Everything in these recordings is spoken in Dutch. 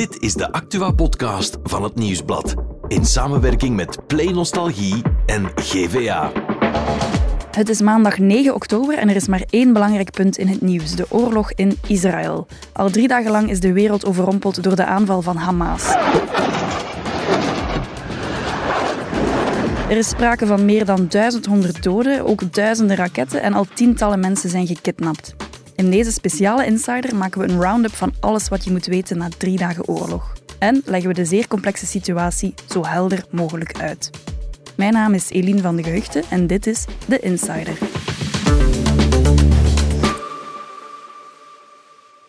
Dit is de Actua-podcast van het Nieuwsblad. In samenwerking met Play Nostalgie en GVA. Het is maandag 9 oktober en er is maar één belangrijk punt in het nieuws: de oorlog in Israël. Al drie dagen lang is de wereld overrompeld door de aanval van Hamas. Er is sprake van meer dan 1100 doden, ook duizenden raketten en al tientallen mensen zijn gekidnapt. In deze speciale Insider maken we een round-up van alles wat je moet weten na drie dagen oorlog. En leggen we de zeer complexe situatie zo helder mogelijk uit. Mijn naam is Eline van de Geheugde en dit is The Insider.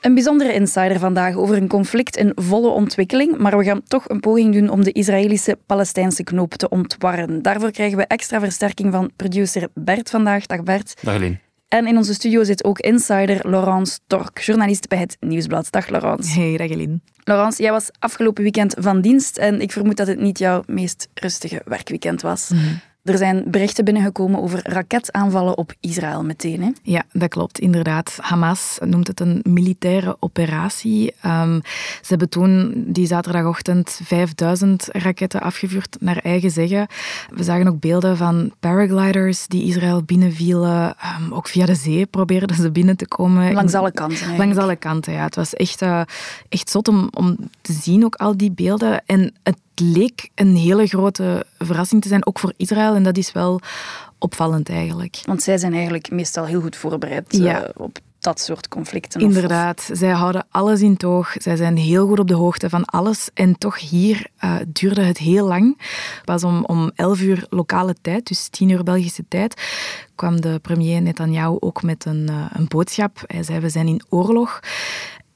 Een bijzondere insider vandaag over een conflict in volle ontwikkeling, maar we gaan toch een poging doen om de Israëlische-Palestijnse knoop te ontwarren. Daarvoor krijgen we extra versterking van producer Bert vandaag. Dag Bert. Dag Eline. En in onze studio zit ook insider Laurence Tork, journalist bij het Nieuwsblad. Dag Laurence. Hey, dag Eline. Laurence, jij was afgelopen weekend van dienst en ik vermoed dat het niet jouw meest rustige werkweekend was. Mhm. Er zijn berichten binnengekomen over raketaanvallen op Israël meteen. Hè? Ja, dat klopt, inderdaad. Hamas noemt het een militaire operatie. Ehm, ze hebben toen die zaterdagochtend 5000 raketten afgevuurd, naar eigen zeggen. We zagen ook beelden van paragliders die Israël binnenvielen. Um, ook via de zee probeerden ze binnen te komen. Langs alle kanten. Eigenlijk. Langs alle kanten, ja. Het was echt, uh, echt zot om, om te zien, ook al die beelden. En het leek een hele grote verrassing te zijn, ook voor Israël. En dat is wel opvallend eigenlijk. Want zij zijn eigenlijk meestal heel goed voorbereid ja. uh, op dat soort conflicten. Inderdaad, of, zij houden alles in toog. Zij zijn heel goed op de hoogte van alles. En toch hier uh, duurde het heel lang. Pas om, om 11 uur lokale tijd, dus 10 uur Belgische tijd, kwam de premier Netanyahu ook met een, uh, een boodschap. Hij zei, we zijn in oorlog.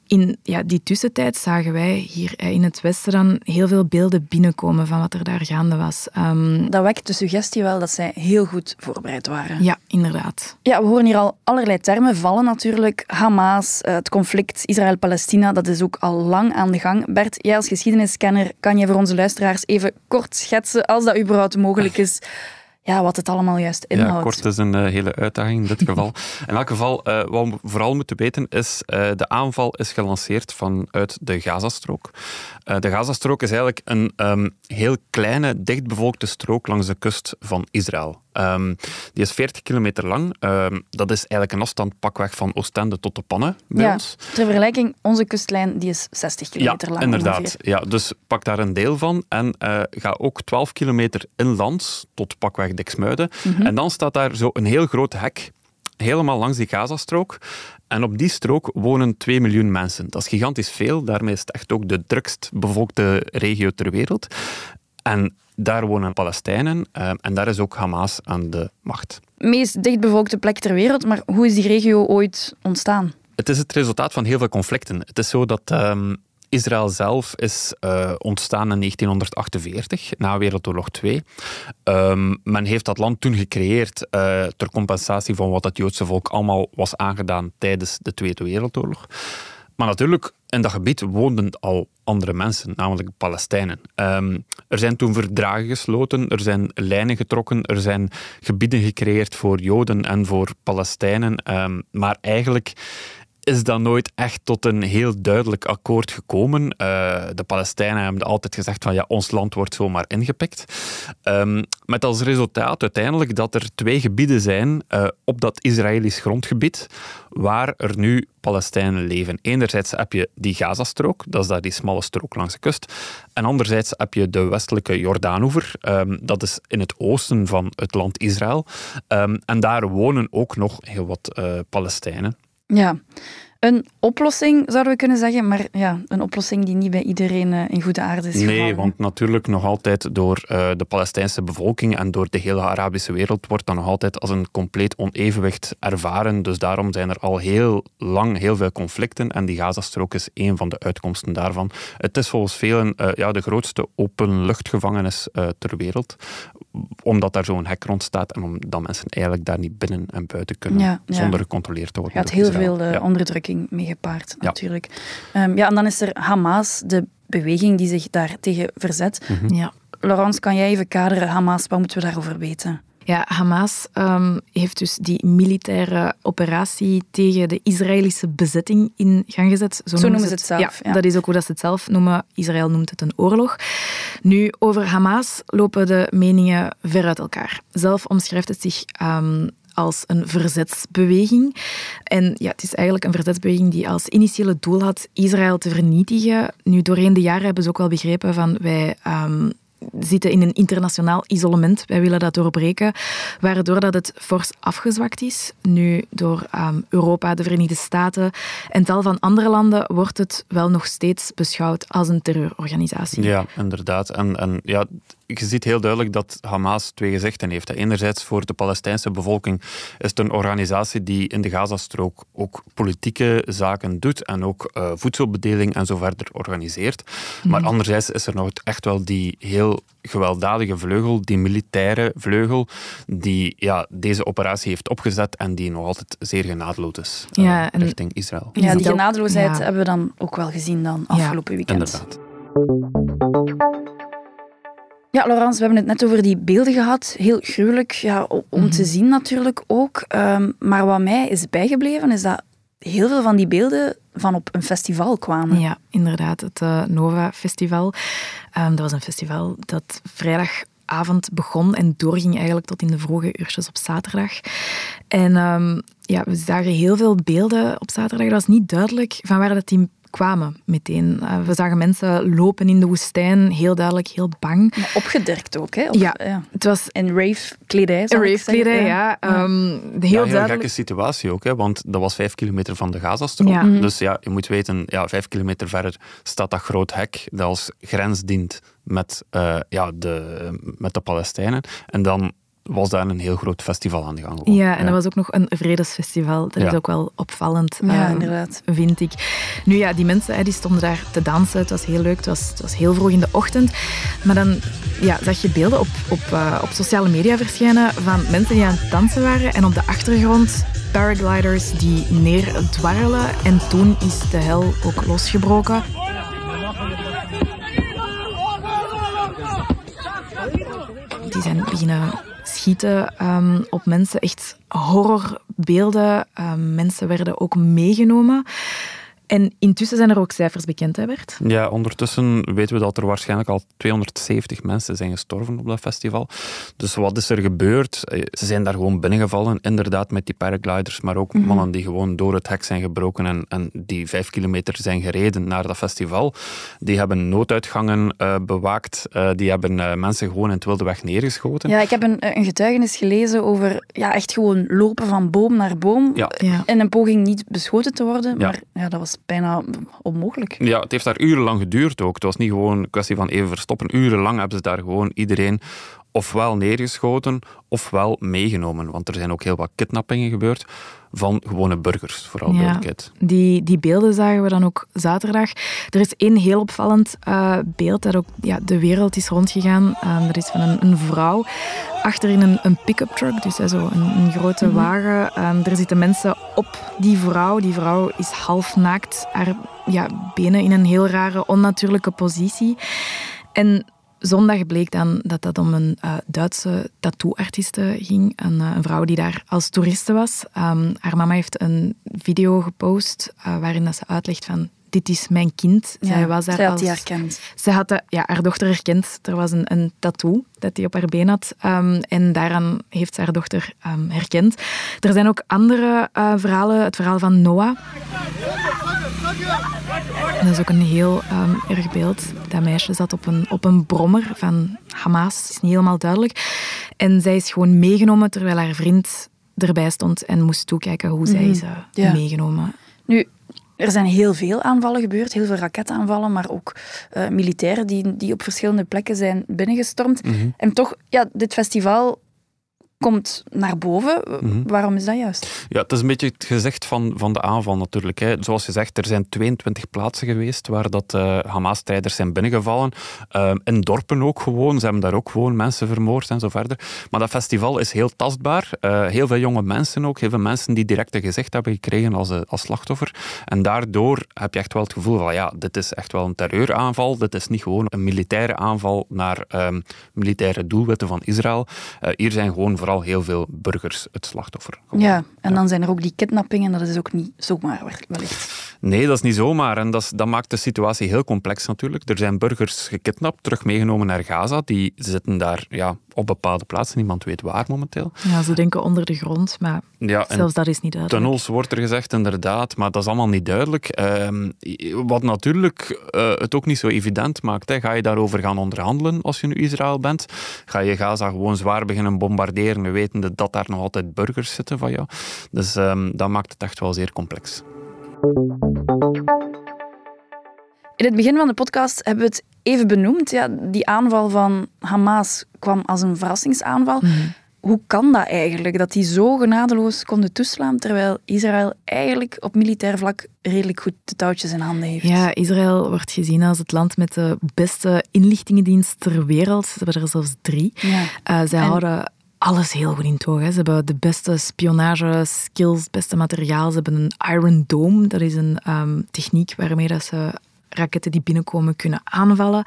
In ja, die tussentijd zagen wij hier in het Westen dan heel veel beelden binnenkomen van wat er daar gaande was. Um, dat wekt de suggestie wel dat zij heel goed voorbereid waren. Ja, inderdaad. Ja, we horen hier al allerlei termen vallen natuurlijk. Hamas, het conflict Israël-Palestina, dat is ook al lang aan de gang. Bert, jij als geschiedeniskenner, kan je voor onze luisteraars even kort schetsen, als dat überhaupt mogelijk is, ja, wat het allemaal juist inhoudt. Ja, kort is een uh, hele uitdaging in dit geval. In elk geval, uh, wat we vooral moeten weten is, uh, de aanval is gelanceerd vanuit de Gazastrook. de Gazastrook is eigenlijk een um, heel kleine, dichtbevolkte strook langs de kust van Israël. Um, die is 40 kilometer lang. Um, dat is eigenlijk een afstand pakweg van Oostende tot de Pannen bij ja, ons. Ter vergelijking, onze kustlijn die is 60 kilometer ja, lang inderdaad. Ongeveer. Ja, dus pak daar een deel van en uh, ga ook 12 kilometer inlands tot pakweg Diksmuiden. Mhm. Mm -hmm. En dan staat daar zo een heel groot hek helemaal langs die Gazastrook. En op die strook wonen 2 miljoen mensen. Dat is gigantisch veel. Daarmee is het echt ook de drukst bevolkte regio ter wereld. En daar wonen Palestijnen uh, en daar is ook Hamas aan de macht. Meest dichtbevolkte plek ter wereld, maar hoe is die regio ooit ontstaan? Het is het resultaat van heel veel conflicten. Het is zo dat um, Israël zelf is uh, ontstaan in 1948, na Wereldoorlog 2. Um, men heeft dat land toen gecreëerd uh, ter compensatie van wat het Joodse volk allemaal was aangedaan tijdens de Tweede Wereldoorlog. Maar natuurlijk, in dat gebied woonden al andere mensen, namelijk Palestijnen. Um, er zijn toen verdragen gesloten, er zijn lijnen getrokken, er zijn gebieden gecreëerd voor Joden en voor Palestijnen. Um, maar eigenlijk is dat nooit echt tot een heel duidelijk akkoord gekomen. Uh, de Palestijnen hebben altijd gezegd van ja, ons land wordt zomaar ingepikt. Um, met als resultaat uiteindelijk dat er twee gebieden zijn uh, op dat Israëlisch grondgebied waar er nu Palestijnen leven. Enerzijds heb je die Gazastrook, dat is daar die smalle strook langs de kust. En anderzijds heb je de westelijke Jordaanoever, um, dat is in het oosten van het land Israël. Um, en daar wonen ook nog heel wat uh, Palestijnen. Ja, een oplossing zouden we kunnen zeggen, maar ja, een oplossing die niet bij iedereen uh, in goede aarde is Nee, gevallen. want natuurlijk nog altijd door uh, de Palestijnse bevolking en door de hele Arabische wereld wordt dat nog altijd als een compleet onevenwicht ervaren. Dus daarom zijn er al heel lang heel veel conflicten en die Gazastrook is een van de uitkomsten daarvan. Het is volgens velen uh, ja, de grootste openluchtgevangenis ter wereld, omdat daar zo'n hek rond staat en omdat mensen eigenlijk daar niet binnen en buiten kunnen ja, ja. zonder gecontroleerd te worden. Er gaat heel veel ja. Onderdrukking mee gepaard, natuurlijk. Ja. Um, ja, en dan is er Hamas, de beweging die zich daar tegen verzet. Mhm. Ja. Laurence, kan jij even kaderen, Hamas, wat moeten we daarover weten? Ja, Hamas um, heeft dus die militaire operatie tegen de Israëlische bezetting in gang gezet. Zo, Zo noemen ze het, zelf. Ja, ja, dat is ook hoe dat ze het zelf noemen. Israël noemt het een oorlog. Nu, over Hamas lopen de meningen ver uit elkaar. Zelf omschrijft het zich um, als een verzetsbeweging. En ja, het is eigenlijk een verzetsbeweging die als initiële doel had Israël te vernietigen. Nu, doorheen de jaren hebben ze ook wel begrepen van wij um, zitten in een internationaal isolement. Wij willen dat doorbreken, waardoor dat het fors afgezwakt is. Nu, door um, Europa, de Verenigde Staten en tal van andere landen wordt het wel nog steeds beschouwd als een terreurorganisatie. Ja, inderdaad. En, en ja, je ziet heel duidelijk dat Hamas twee gezichten heeft. Enerzijds voor de Palestijnse bevolking is het een organisatie die in de Gazastrook ook politieke zaken doet en ook uh, voedselbedeling en zo verder organiseert. Maar mhm. anderzijds is er nog echt wel die heel gewelddadige vleugel, die militaire vleugel, die ja, deze operatie heeft opgezet en die nog altijd zeer genadeloos is uh, ja, richting Israël. Ja, die genadeloosheid hebben we dan ook wel gezien dan afgelopen weekend. Inderdaad. Ja, Laurence, we hebben het net over die beelden gehad. Heel gruwelijk ja, om te mhm. zien natuurlijk ook. Um, maar wat mij is bijgebleven, is dat heel veel van die beelden van op een festival kwamen. Ja, inderdaad. Het uh, Nova Festival. Um, dat was een festival dat vrijdagavond begon en doorging eigenlijk tot in de vroege uurtjes op zaterdag. En um, ja, we zagen heel veel beelden op zaterdag. Dat was niet duidelijk van waar dat die kwamen meteen. Uh, we zagen mensen lopen in de woestijn, heel duidelijk, heel bang. Ja, opgedirkt ook, hè? ja, ja, het was... In rave-kledij, rave-kledij, ja. ja. Um, heel, heel duidelijk... gekke situatie ook, hè, want dat was vijf kilometer van de Gazastrook. Ja. Mhm. Dus ja, je moet weten, ja, vijf kilometer verder staat dat groot hek dat als grens dient met, uh, ja, de, met de Palestijnen. En dan was daar een heel groot festival aan de gang. Ja, en dat was ook nog een vredesfestival. Dat is ook wel opvallend, ja, um, inderdaad. vind ik. Nu ja, die mensen die stonden daar te dansen. Het was heel leuk, het was, het was heel vroeg in de ochtend. Maar dan ja, zag je beelden op, op, uh, op sociale media verschijnen van mensen die aan het dansen waren. En op de achtergrond paragliders die neerdwarrelen. En toen is de hel ook losgebroken. Die zijn beginnen schieten um, op mensen. Echt horrorbeelden. Um, mensen werden ook meegenomen. En intussen zijn er ook cijfers bekend, hè Bert? Ja, ondertussen weten we dat er waarschijnlijk al 270 mensen zijn gestorven op dat festival. Dus wat is er gebeurd? Eh, ze zijn daar gewoon binnengevallen, inderdaad met die paragliders, maar ook mhm. mannen die gewoon door het hek zijn gebroken en, en die vijf kilometer zijn gereden naar dat festival. Die hebben nooduitgangen uh, bewaakt, uh, die hebben mensen gewoon in het wilde weg neergeschoten. Ja, ik heb een, een getuigenis gelezen over ja, echt gewoon lopen van boom naar boom ja. in een poging niet beschoten te worden, maar ja, dat was bijna onmogelijk. Ja, het heeft daar urenlang geduurd ook. Het was niet gewoon een kwestie van even verstoppen. Urenlang hebben ze daar gewoon iedereen ofwel neergeschoten ofwel meegenomen. Want er zijn ook heel wat kidnappingen gebeurd van gewone burgers, vooral ja, duidelijkheid. Die, die beelden zagen we dan ook zaterdag. Er is één heel opvallend uh, beeld dat ook ja, de wereld is rondgegaan. Uh, dat is van een, een vrouw achterin een, een pick-up truck, dus uh, zo een, een grote mhm. wagen. Um, er zitten mensen op die vrouw. Die vrouw is half naakt, haar ja, benen in een heel rare, onnatuurlijke positie. En zondag bleek dan dat dat om een uh, Duitse tattooartiste ging. Een, uh, een, vrouw die daar als toeriste was. Um, haar mama heeft een video gepost uh, waarin dat ze uitlegt van dit is mijn kind. Ja, zij was daar zij had die herkend. Ze had de, ja, haar dochter herkend. Er was een, een tattoo dat hij op haar been had. Um, en daaraan heeft ze haar dochter um, herkend. Er zijn ook andere uh, verhalen. Het verhaal van Noah. En dat is ook een heel um, erg beeld. Dat meisje zat op een, op een brommer van Hamas. is niet helemaal duidelijk. En zij is gewoon meegenomen terwijl haar vriend erbij stond en moest toekijken hoe zij mhm. is uh, meegenomen. Nu, er zijn heel veel aanvallen gebeurd, heel veel raketaanvallen, maar ook uh, militairen die, die op verschillende plekken zijn binnengestormd. Mhm. En toch, ja, dit festival komt naar boven. Mhm. Waarom is dat juist? Ja, het is een beetje het gezicht van, van de aanval natuurlijk. Hè. Zoals je zegt, er zijn 22 plaatsen geweest waar dat uh, Hamas-strijders zijn binnengevallen. Uh, in dorpen ook gewoon. Ze hebben daar ook gewoon mensen vermoord en zo verder. Maar dat festival is heel tastbaar. Uh, heel veel jonge mensen ook. Heel veel mensen die direct een gezicht hebben gekregen als, als slachtoffer. En daardoor heb je echt wel het gevoel van ja, dit is echt wel een terreuraanval. Dit is niet gewoon een militaire aanval naar um, militaire doelwitten van Israël. hier zijn gewoon vooral heel veel burgers het slachtoffer. Ja, en dan zijn er ook die kidnappingen, dat is ook niet zomaar wellicht. Nee, dat is niet zomaar. En dat, is, dat maakt de situatie heel complex natuurlijk. Er zijn burgers gekidnapt, terug meegenomen naar Gaza. Die zitten daar ja, op bepaalde plaatsen. Niemand weet waar momenteel. Ja, ze denken onder de grond, maar ja, zelfs dat is niet duidelijk. Tunnels wordt er gezegd, inderdaad, maar dat is allemaal niet duidelijk. Ehm, wat natuurlijk uh, het ook niet zo evident maakt. Hè. Ga je daarover gaan onderhandelen als je nu Israël bent? Ga je Gaza gewoon zwaar beginnen bombarderen, wetende dat daar nog altijd burgers zitten van jou? Dus um, dat maakt het echt wel zeer complex. In het begin van de podcast hebben we het even benoemd. Ja, die aanval van Hamas kwam als een verrassingsaanval. Mhm. Hoe kan dat eigenlijk, dat die zo genadeloos konden toeslaan, terwijl Israël eigenlijk op militair vlak redelijk goed de touwtjes in handen heeft? Ja, Israël wordt gezien als het land met de beste inlichtingendienst ter wereld. Ze hebben er zelfs drie. Ja. Uh, zij houden alles heel goed in toog. Ze hebben de beste spionage skills, het beste materiaal. Ze hebben een Iron Dome, dat is een um, techniek waarmee dat ze raketten die binnenkomen kunnen aanvallen.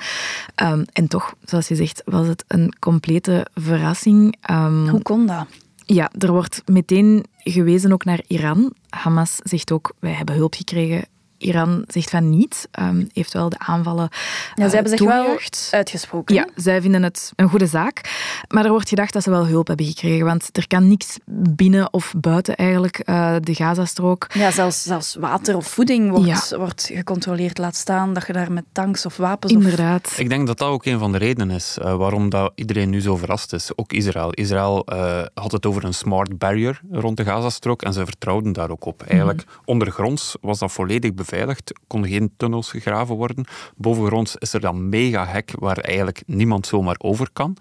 Um, en toch, zoals je zegt, was het een complete verrassing. Um, Hoe kon dat? Ja, er wordt meteen gewezen ook naar Iran. Hamas zegt ook, wij hebben hulp gekregen Iran zegt van niet, um, heeft wel de aanvallen Ja, ze hebben zich wel uitgesproken. Ja, zij vinden het een goede zaak. Maar er wordt gedacht dat ze wel hulp hebben gekregen, want er kan niks binnen of buiten eigenlijk uh, de Gazastrook. Ja, zelfs, zelfs water of voeding wordt, wordt gecontroleerd. Laat staan dat je daar met tanks of wapens... Inderdaad. Ik denk dat dat ook een van de redenen is uh, waarom dat iedereen nu zo verrast is. Ook Israël. Israël uh, had het over een smart barrier rond de Gazastrook en ze vertrouwden daar ook op. Eigenlijk mm ondergronds was dat volledig beveiligd, konden geen tunnels gegraven worden. Bovengronds is er dan mega hek waar eigenlijk niemand zomaar over kan.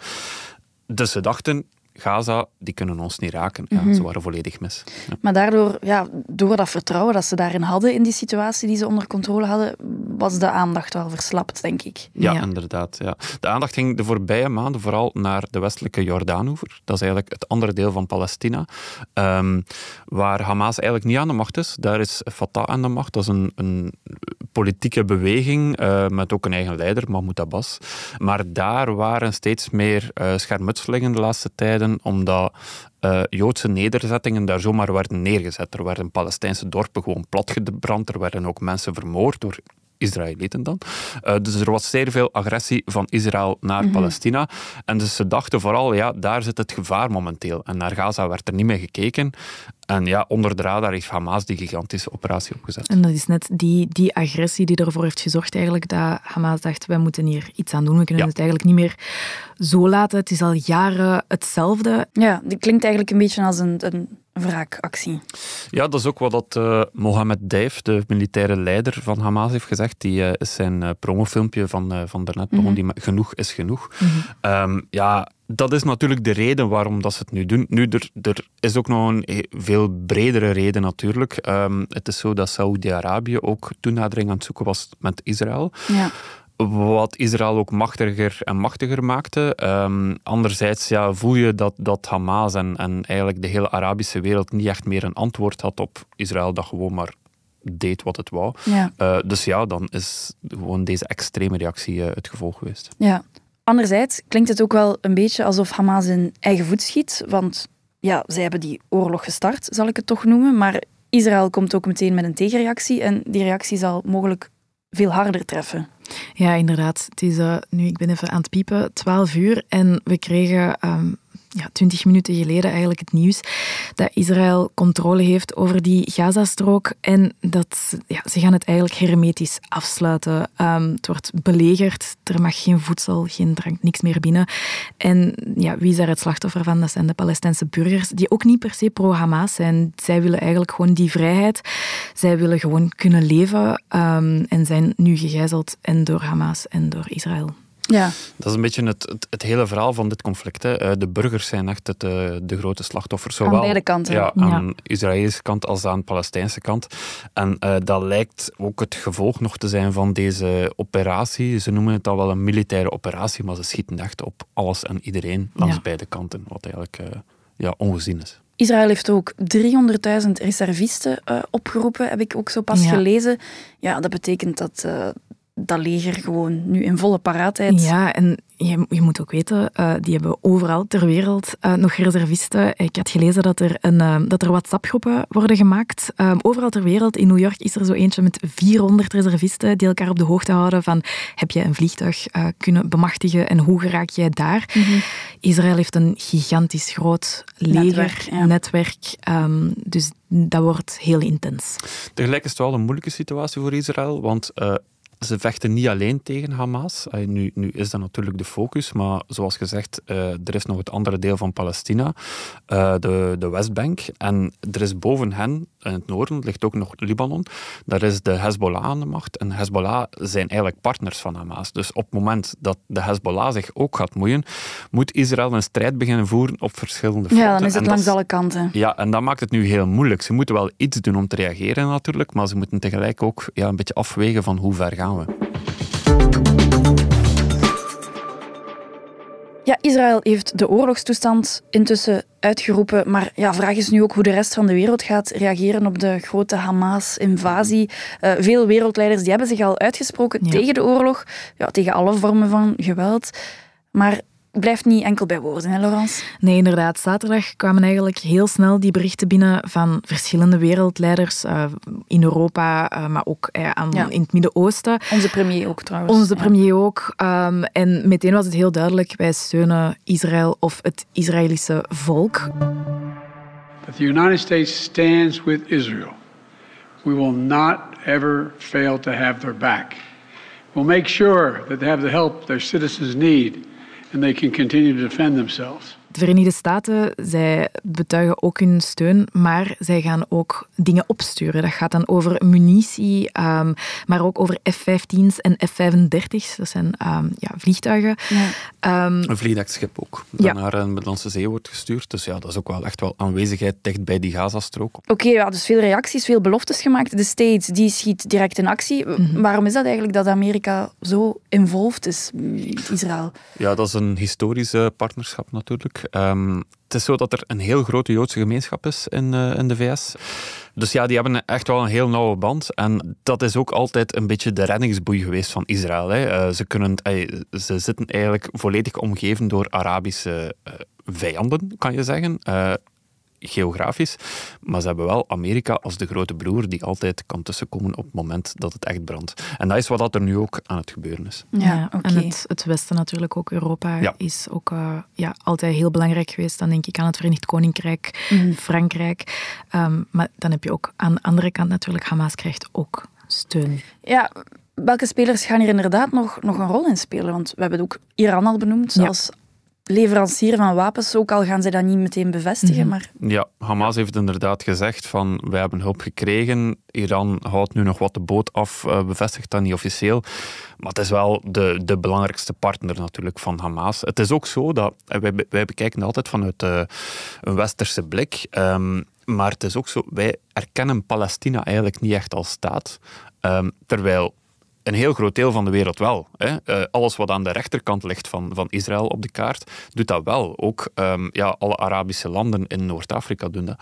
Dus ze dachten, Gaza, die kunnen ons niet raken. Ja, mhm. Ze waren volledig mis. Maar daardoor, ja, door dat vertrouwen dat ze daarin hadden, in die situatie die ze onder controle hadden, was de aandacht wel verslapt, denk ik. Ja, inderdaad. Ja. De aandacht ging de voorbije maanden vooral naar de westelijke Jordaanoever. Dat is eigenlijk het andere deel van Palestina, um, waar Hamas eigenlijk niet aan de macht is. Daar is Fatah aan de macht. Dat is een, een politieke beweging uh, met ook een eigen leider, Mahmoud Abbas. Maar daar waren steeds meer uh, schermutselingen de laatste tijden omdat uh, Joodse nederzettingen daar zomaar werden neergezet. Er werden Palestijnse dorpen gewoon platgebrand, er werden ook mensen vermoord door Israëlieten dan. Uh, dus er was zeer veel agressie van Israël naar mhm. Palestina. En dus ze dachten vooral, ja, daar zit het gevaar momenteel. En naar Gaza werd er niet meer gekeken. En ja, onder de radar heeft Hamas die gigantische operatie opgezet. En dat is net die, die agressie die ervoor heeft gezorgd eigenlijk dat Hamas dacht, wij moeten hier iets aan doen. We kunnen het eigenlijk niet meer zo laten. Het is al jaren hetzelfde. Ja, die klinkt eigenlijk een beetje als een, een wraakactie. Ja, dat is ook wat dat, uh, Mohammed Deif, de militaire leider van Hamas, heeft gezegd. Die uh, is zijn uh, promofilmpje van, van daarnet begon, mm die genoeg is genoeg. Mm ja, dat is natuurlijk de reden waarom dat ze het nu doen. Nu, er, er is ook nog een veel bredere reden natuurlijk. Um, het is zo dat Saoedi-Arabië ook toenadering aan het zoeken was met Israël. Ja wat Israël ook machtiger en machtiger maakte. Um, anderzijds ja, voel je dat, dat Hamas en, en eigenlijk de hele Arabische wereld niet echt meer een antwoord had op Israël, dat gewoon maar deed wat het wou. Ja. Uh, dus ja, dan is gewoon deze extreme reactie uh, het gevolg geweest. Ja. Anderzijds klinkt het ook wel een beetje alsof Hamas in eigen voet schiet, want ja, zij hebben die oorlog gestart, zal ik het toch noemen, maar Israël komt ook meteen met een tegenreactie en die reactie zal mogelijk veel harder treffen. Ja, inderdaad. Het is uh, nu, ik ben even aan het piepen, 12 uur en we kregen um, ja, 20 minuten geleden eigenlijk het nieuws dat Israël controle heeft over die Gazastrook en dat ja, ze gaan het eigenlijk hermetisch afsluiten. Um, het wordt belegerd, er mag geen voedsel, geen drank, niks meer binnen. En ja, wie is daar het slachtoffer van? Dat zijn de Palestijnse burgers, die ook niet per se pro-Hamas zijn. Zij willen eigenlijk gewoon die vrijheid. Zij willen gewoon kunnen leven um, en zijn nu gegijzeld en door Hamas en door Israël. Ja. Dat is een beetje het, het, het hele verhaal van dit conflict. Hè. Eh, de burgers zijn echt het, eh, de grote slachtoffers. Zowel, aan beide kanten. Ja, aan de Israëlische kant als aan de Palestijnse kant. En uh, dat lijkt ook het gevolg nog te zijn van deze operatie. Ze noemen het al wel een militaire operatie, maar ze schieten echt op alles en iedereen langs beide kanten. Wat eigenlijk ja, ongezien is. Israël heeft ook 300.000 reservisten opgeroepen, heb ik ook zo pas gelezen. Ja, dat betekent dat, dat leger gewoon nu in volle paraatheid. Ja, en je, je, moet ook weten, uh, die hebben overal ter wereld uh, nog reservisten. Ik had gelezen dat er, een, uh, dat er WhatsApp-groepen worden gemaakt. Um, overal ter wereld. In New York is er zo eentje met 400 reservisten die elkaar op de hoogte houden van heb je een vliegtuig kunnen bemachtigen en hoe geraak jij daar? Mm -hmm. Israël heeft een gigantisch groot leger, netwerk. Ja. netwerk um, dus dat wordt heel intens. Tegelijk is het wel een moeilijke situatie voor Israël, want ze vechten niet alleen tegen Hamas. Nu, nu is dat natuurlijk de focus, maar zoals gezegd, uh, er is nog het andere deel van Palestina, uh, de, de Westbank. En er is boven hen, in het noorden, ligt ook nog Libanon. Daar is de Hezbollah aan de macht. En Hezbollah zijn eigenlijk partners van Hamas. Dus op het moment dat de Hezbollah zich ook gaat moeien, moet Israël een strijd beginnen voeren op verschillende fronten. Ja, dan is het langs alle kanten. Ja, en dat maakt het nu heel moeilijk. Ze moeten wel iets doen om te reageren natuurlijk, maar ze moeten tegelijk ook ja, een beetje afwegen van hoe ver gaan we. Ja, Israël heeft de oorlogstoestand intussen uitgeroepen. Maar ja, vraag is nu ook hoe de rest van de wereld gaat reageren op de grote Hamas-invasie. Uh, veel wereldleiders die hebben zich al uitgesproken ja. tegen de oorlog, ja, tegen alle vormen van geweld. Maar blijft niet enkel bij woorden, hè, Laurence? Nee, inderdaad. Zaterdag kwamen eigenlijk heel snel die berichten binnen van verschillende wereldleiders uh, in Europa, uh, maar ook uh, aan, ja. in het Midden-Oosten. Onze premier ook trouwens. Onze premier ook. Um, en meteen was het heel duidelijk, wij steunen Israël of het Israëlische volk. That the United States stands with Israel. We will not ever fail to have their back. We'll make sure that they have the help their citizens need and they can continue to defend themselves. De Verenigde Staten, zij betuigen ook hun steun, maar zij gaan ook dingen opsturen. Dat gaat dan over munitie, um, maar ook over F-15's en F-35's. Dat zijn um, ja, vliegtuigen. Ja. Um, een vliegdekschip ook, dat ja. naar een Middellandse Zee wordt gestuurd. Dus ja, dat is ook wel echt wel aanwezigheid dicht bij die Gazastrook. Oké, okay, ja, dus veel reacties, veel beloftes gemaakt. De States, die schiet direct in actie. Mm -hmm. Waarom is dat eigenlijk dat Amerika zo involved is met Israël? Ja, dat is een historische partnerschap natuurlijk. Um, het is zo dat er een heel grote Joodse gemeenschap is in, uh, in de VS. Dus ja, die hebben echt wel een heel nauwe band. En dat is ook altijd een beetje de reddingsboei geweest van Israël. Hè. Uh, ze, kunnen, uh, ze zitten eigenlijk volledig omgeven door Arabische vijanden, kan je zeggen geografisch. Maar ze hebben wel Amerika als de grote broer die altijd kan tussenkomen op het moment dat het echt brandt. En dat is wat er nu ook aan het gebeuren is. Ja, ja okay. En het, het, Westen natuurlijk ook, Europa, ja. is ook uh, ja, altijd heel belangrijk geweest. Dan denk ik aan het Verenigd Koninkrijk, mm. Frankrijk. Um, maar dan heb je ook aan de andere kant natuurlijk, Hamas krijgt ook steun. Ja, welke spelers gaan hier inderdaad nog, nog een rol in spelen? Want we hebben ook Iran al benoemd ja. als leverancier van wapens, ook al gaan ze dat niet meteen bevestigen. Mm maar... Ja, Hamas heeft inderdaad gezegd van wij hebben hulp gekregen. Iran houdt nu nog wat de boot af, uh, bevestigt dat niet officieel. Maar het is wel de, de belangrijkste partner natuurlijk van Hamas. Het is ook zo dat wij, wij bekijken altijd vanuit uh, een westerse blik. Um, maar het is ook zo, wij erkennen Palestina eigenlijk niet echt als staat. Um, terwijl een heel groot deel van de wereld wel. Hè. Uh, alles wat aan de rechterkant ligt van, van Israël op de kaart, doet dat wel. Ook um, ja, alle Arabische landen in Noord-Afrika doen dat.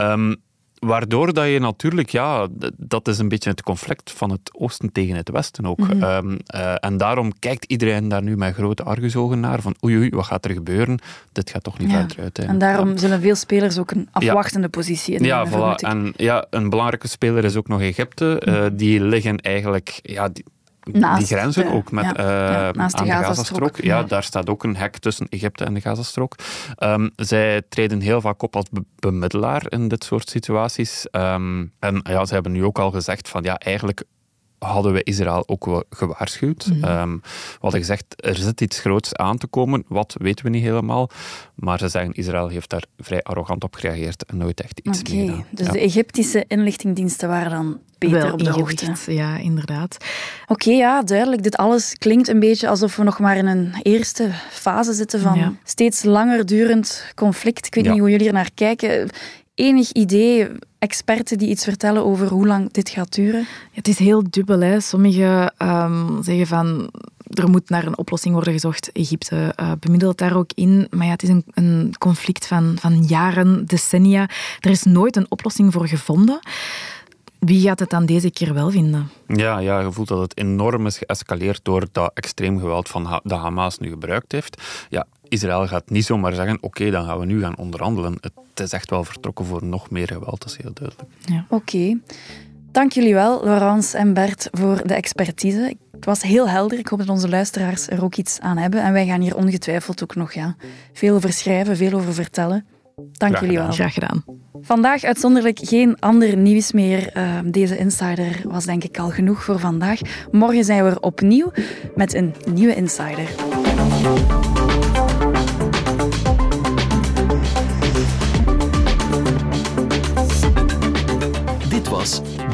Um, Waardoor dat je natuurlijk, ja, dat is een beetje het conflict van het oosten tegen het westen ook. Mm -hmm. um, uh, en daarom kijkt iedereen daar nu met grote argusogen naar, van oei, oei, wat gaat er gebeuren? Dit gaat toch niet ja. verder uit. En daarom ja. zullen veel spelers ook een afwachtende ja. positie in Ja, voilà. En ja, een belangrijke speler is ook nog Egypte. Uh, die liggen eigenlijk, ja, die, Naast die grenzen de, ook met, ja, ja, naast de, de Gazastrook. Ja, ja, daar staat ook een hek tussen Egypte en de Gazastrook. Um, zij treden heel vaak op als be bemiddelaar in dit soort situaties. Um, en ja, ze hebben nu ook al gezegd van ja, eigenlijk hadden we Israël ook gewaarschuwd. Mm -hmm. um, we hadden gezegd, er zit iets groots aan te komen. Wat, weten we niet helemaal. Maar ze zeggen, Israël heeft daar vrij arrogant op gereageerd en nooit echt iets okay. mee. Dus ja. de Egyptische inlichtingdiensten waren dan beter Wel op de hoogte. Ja, inderdaad. Oké, okay, ja, duidelijk. Dit alles klinkt een beetje alsof we nog maar in een eerste fase zitten van ja. steeds langer durend conflict. Ik weet ja. niet hoe jullie er naar kijken. Enig idee, experten die iets vertellen over hoe lang dit gaat duren? Het is heel dubbel. Hè. Sommigen um, zeggen van er moet naar een oplossing worden gezocht. Egypte uh, bemiddelt daar ook in. Maar ja, het is een, een conflict van, van jaren, decennia. Er is nooit een oplossing voor gevonden Wie gaat het dan deze keer wel vinden? Ja, ja, je voelt dat het enorm is geëscaleerd door dat extreem geweld van ha dat Hamas nu gebruikt heeft. Ja, Israël gaat niet zomaar zeggen, oké, dan gaan we nu gaan onderhandelen. Het is echt wel vertrokken voor nog meer geweld, dat is heel duidelijk. Ja. Oké. Dank jullie wel, Laurence en Bert, voor de expertise. Het was heel helder. Ik hoop dat onze luisteraars er ook iets aan hebben. En wij gaan hier ongetwijfeld ook nog ja, veel over schrijven, veel over vertellen. Dank jullie wel. Graag gedaan. Vandaag uitzonderlijk geen ander nieuws meer. Uh, deze Insider was denk ik al genoeg voor vandaag. Morgen zijn we er opnieuw met een nieuwe Insider.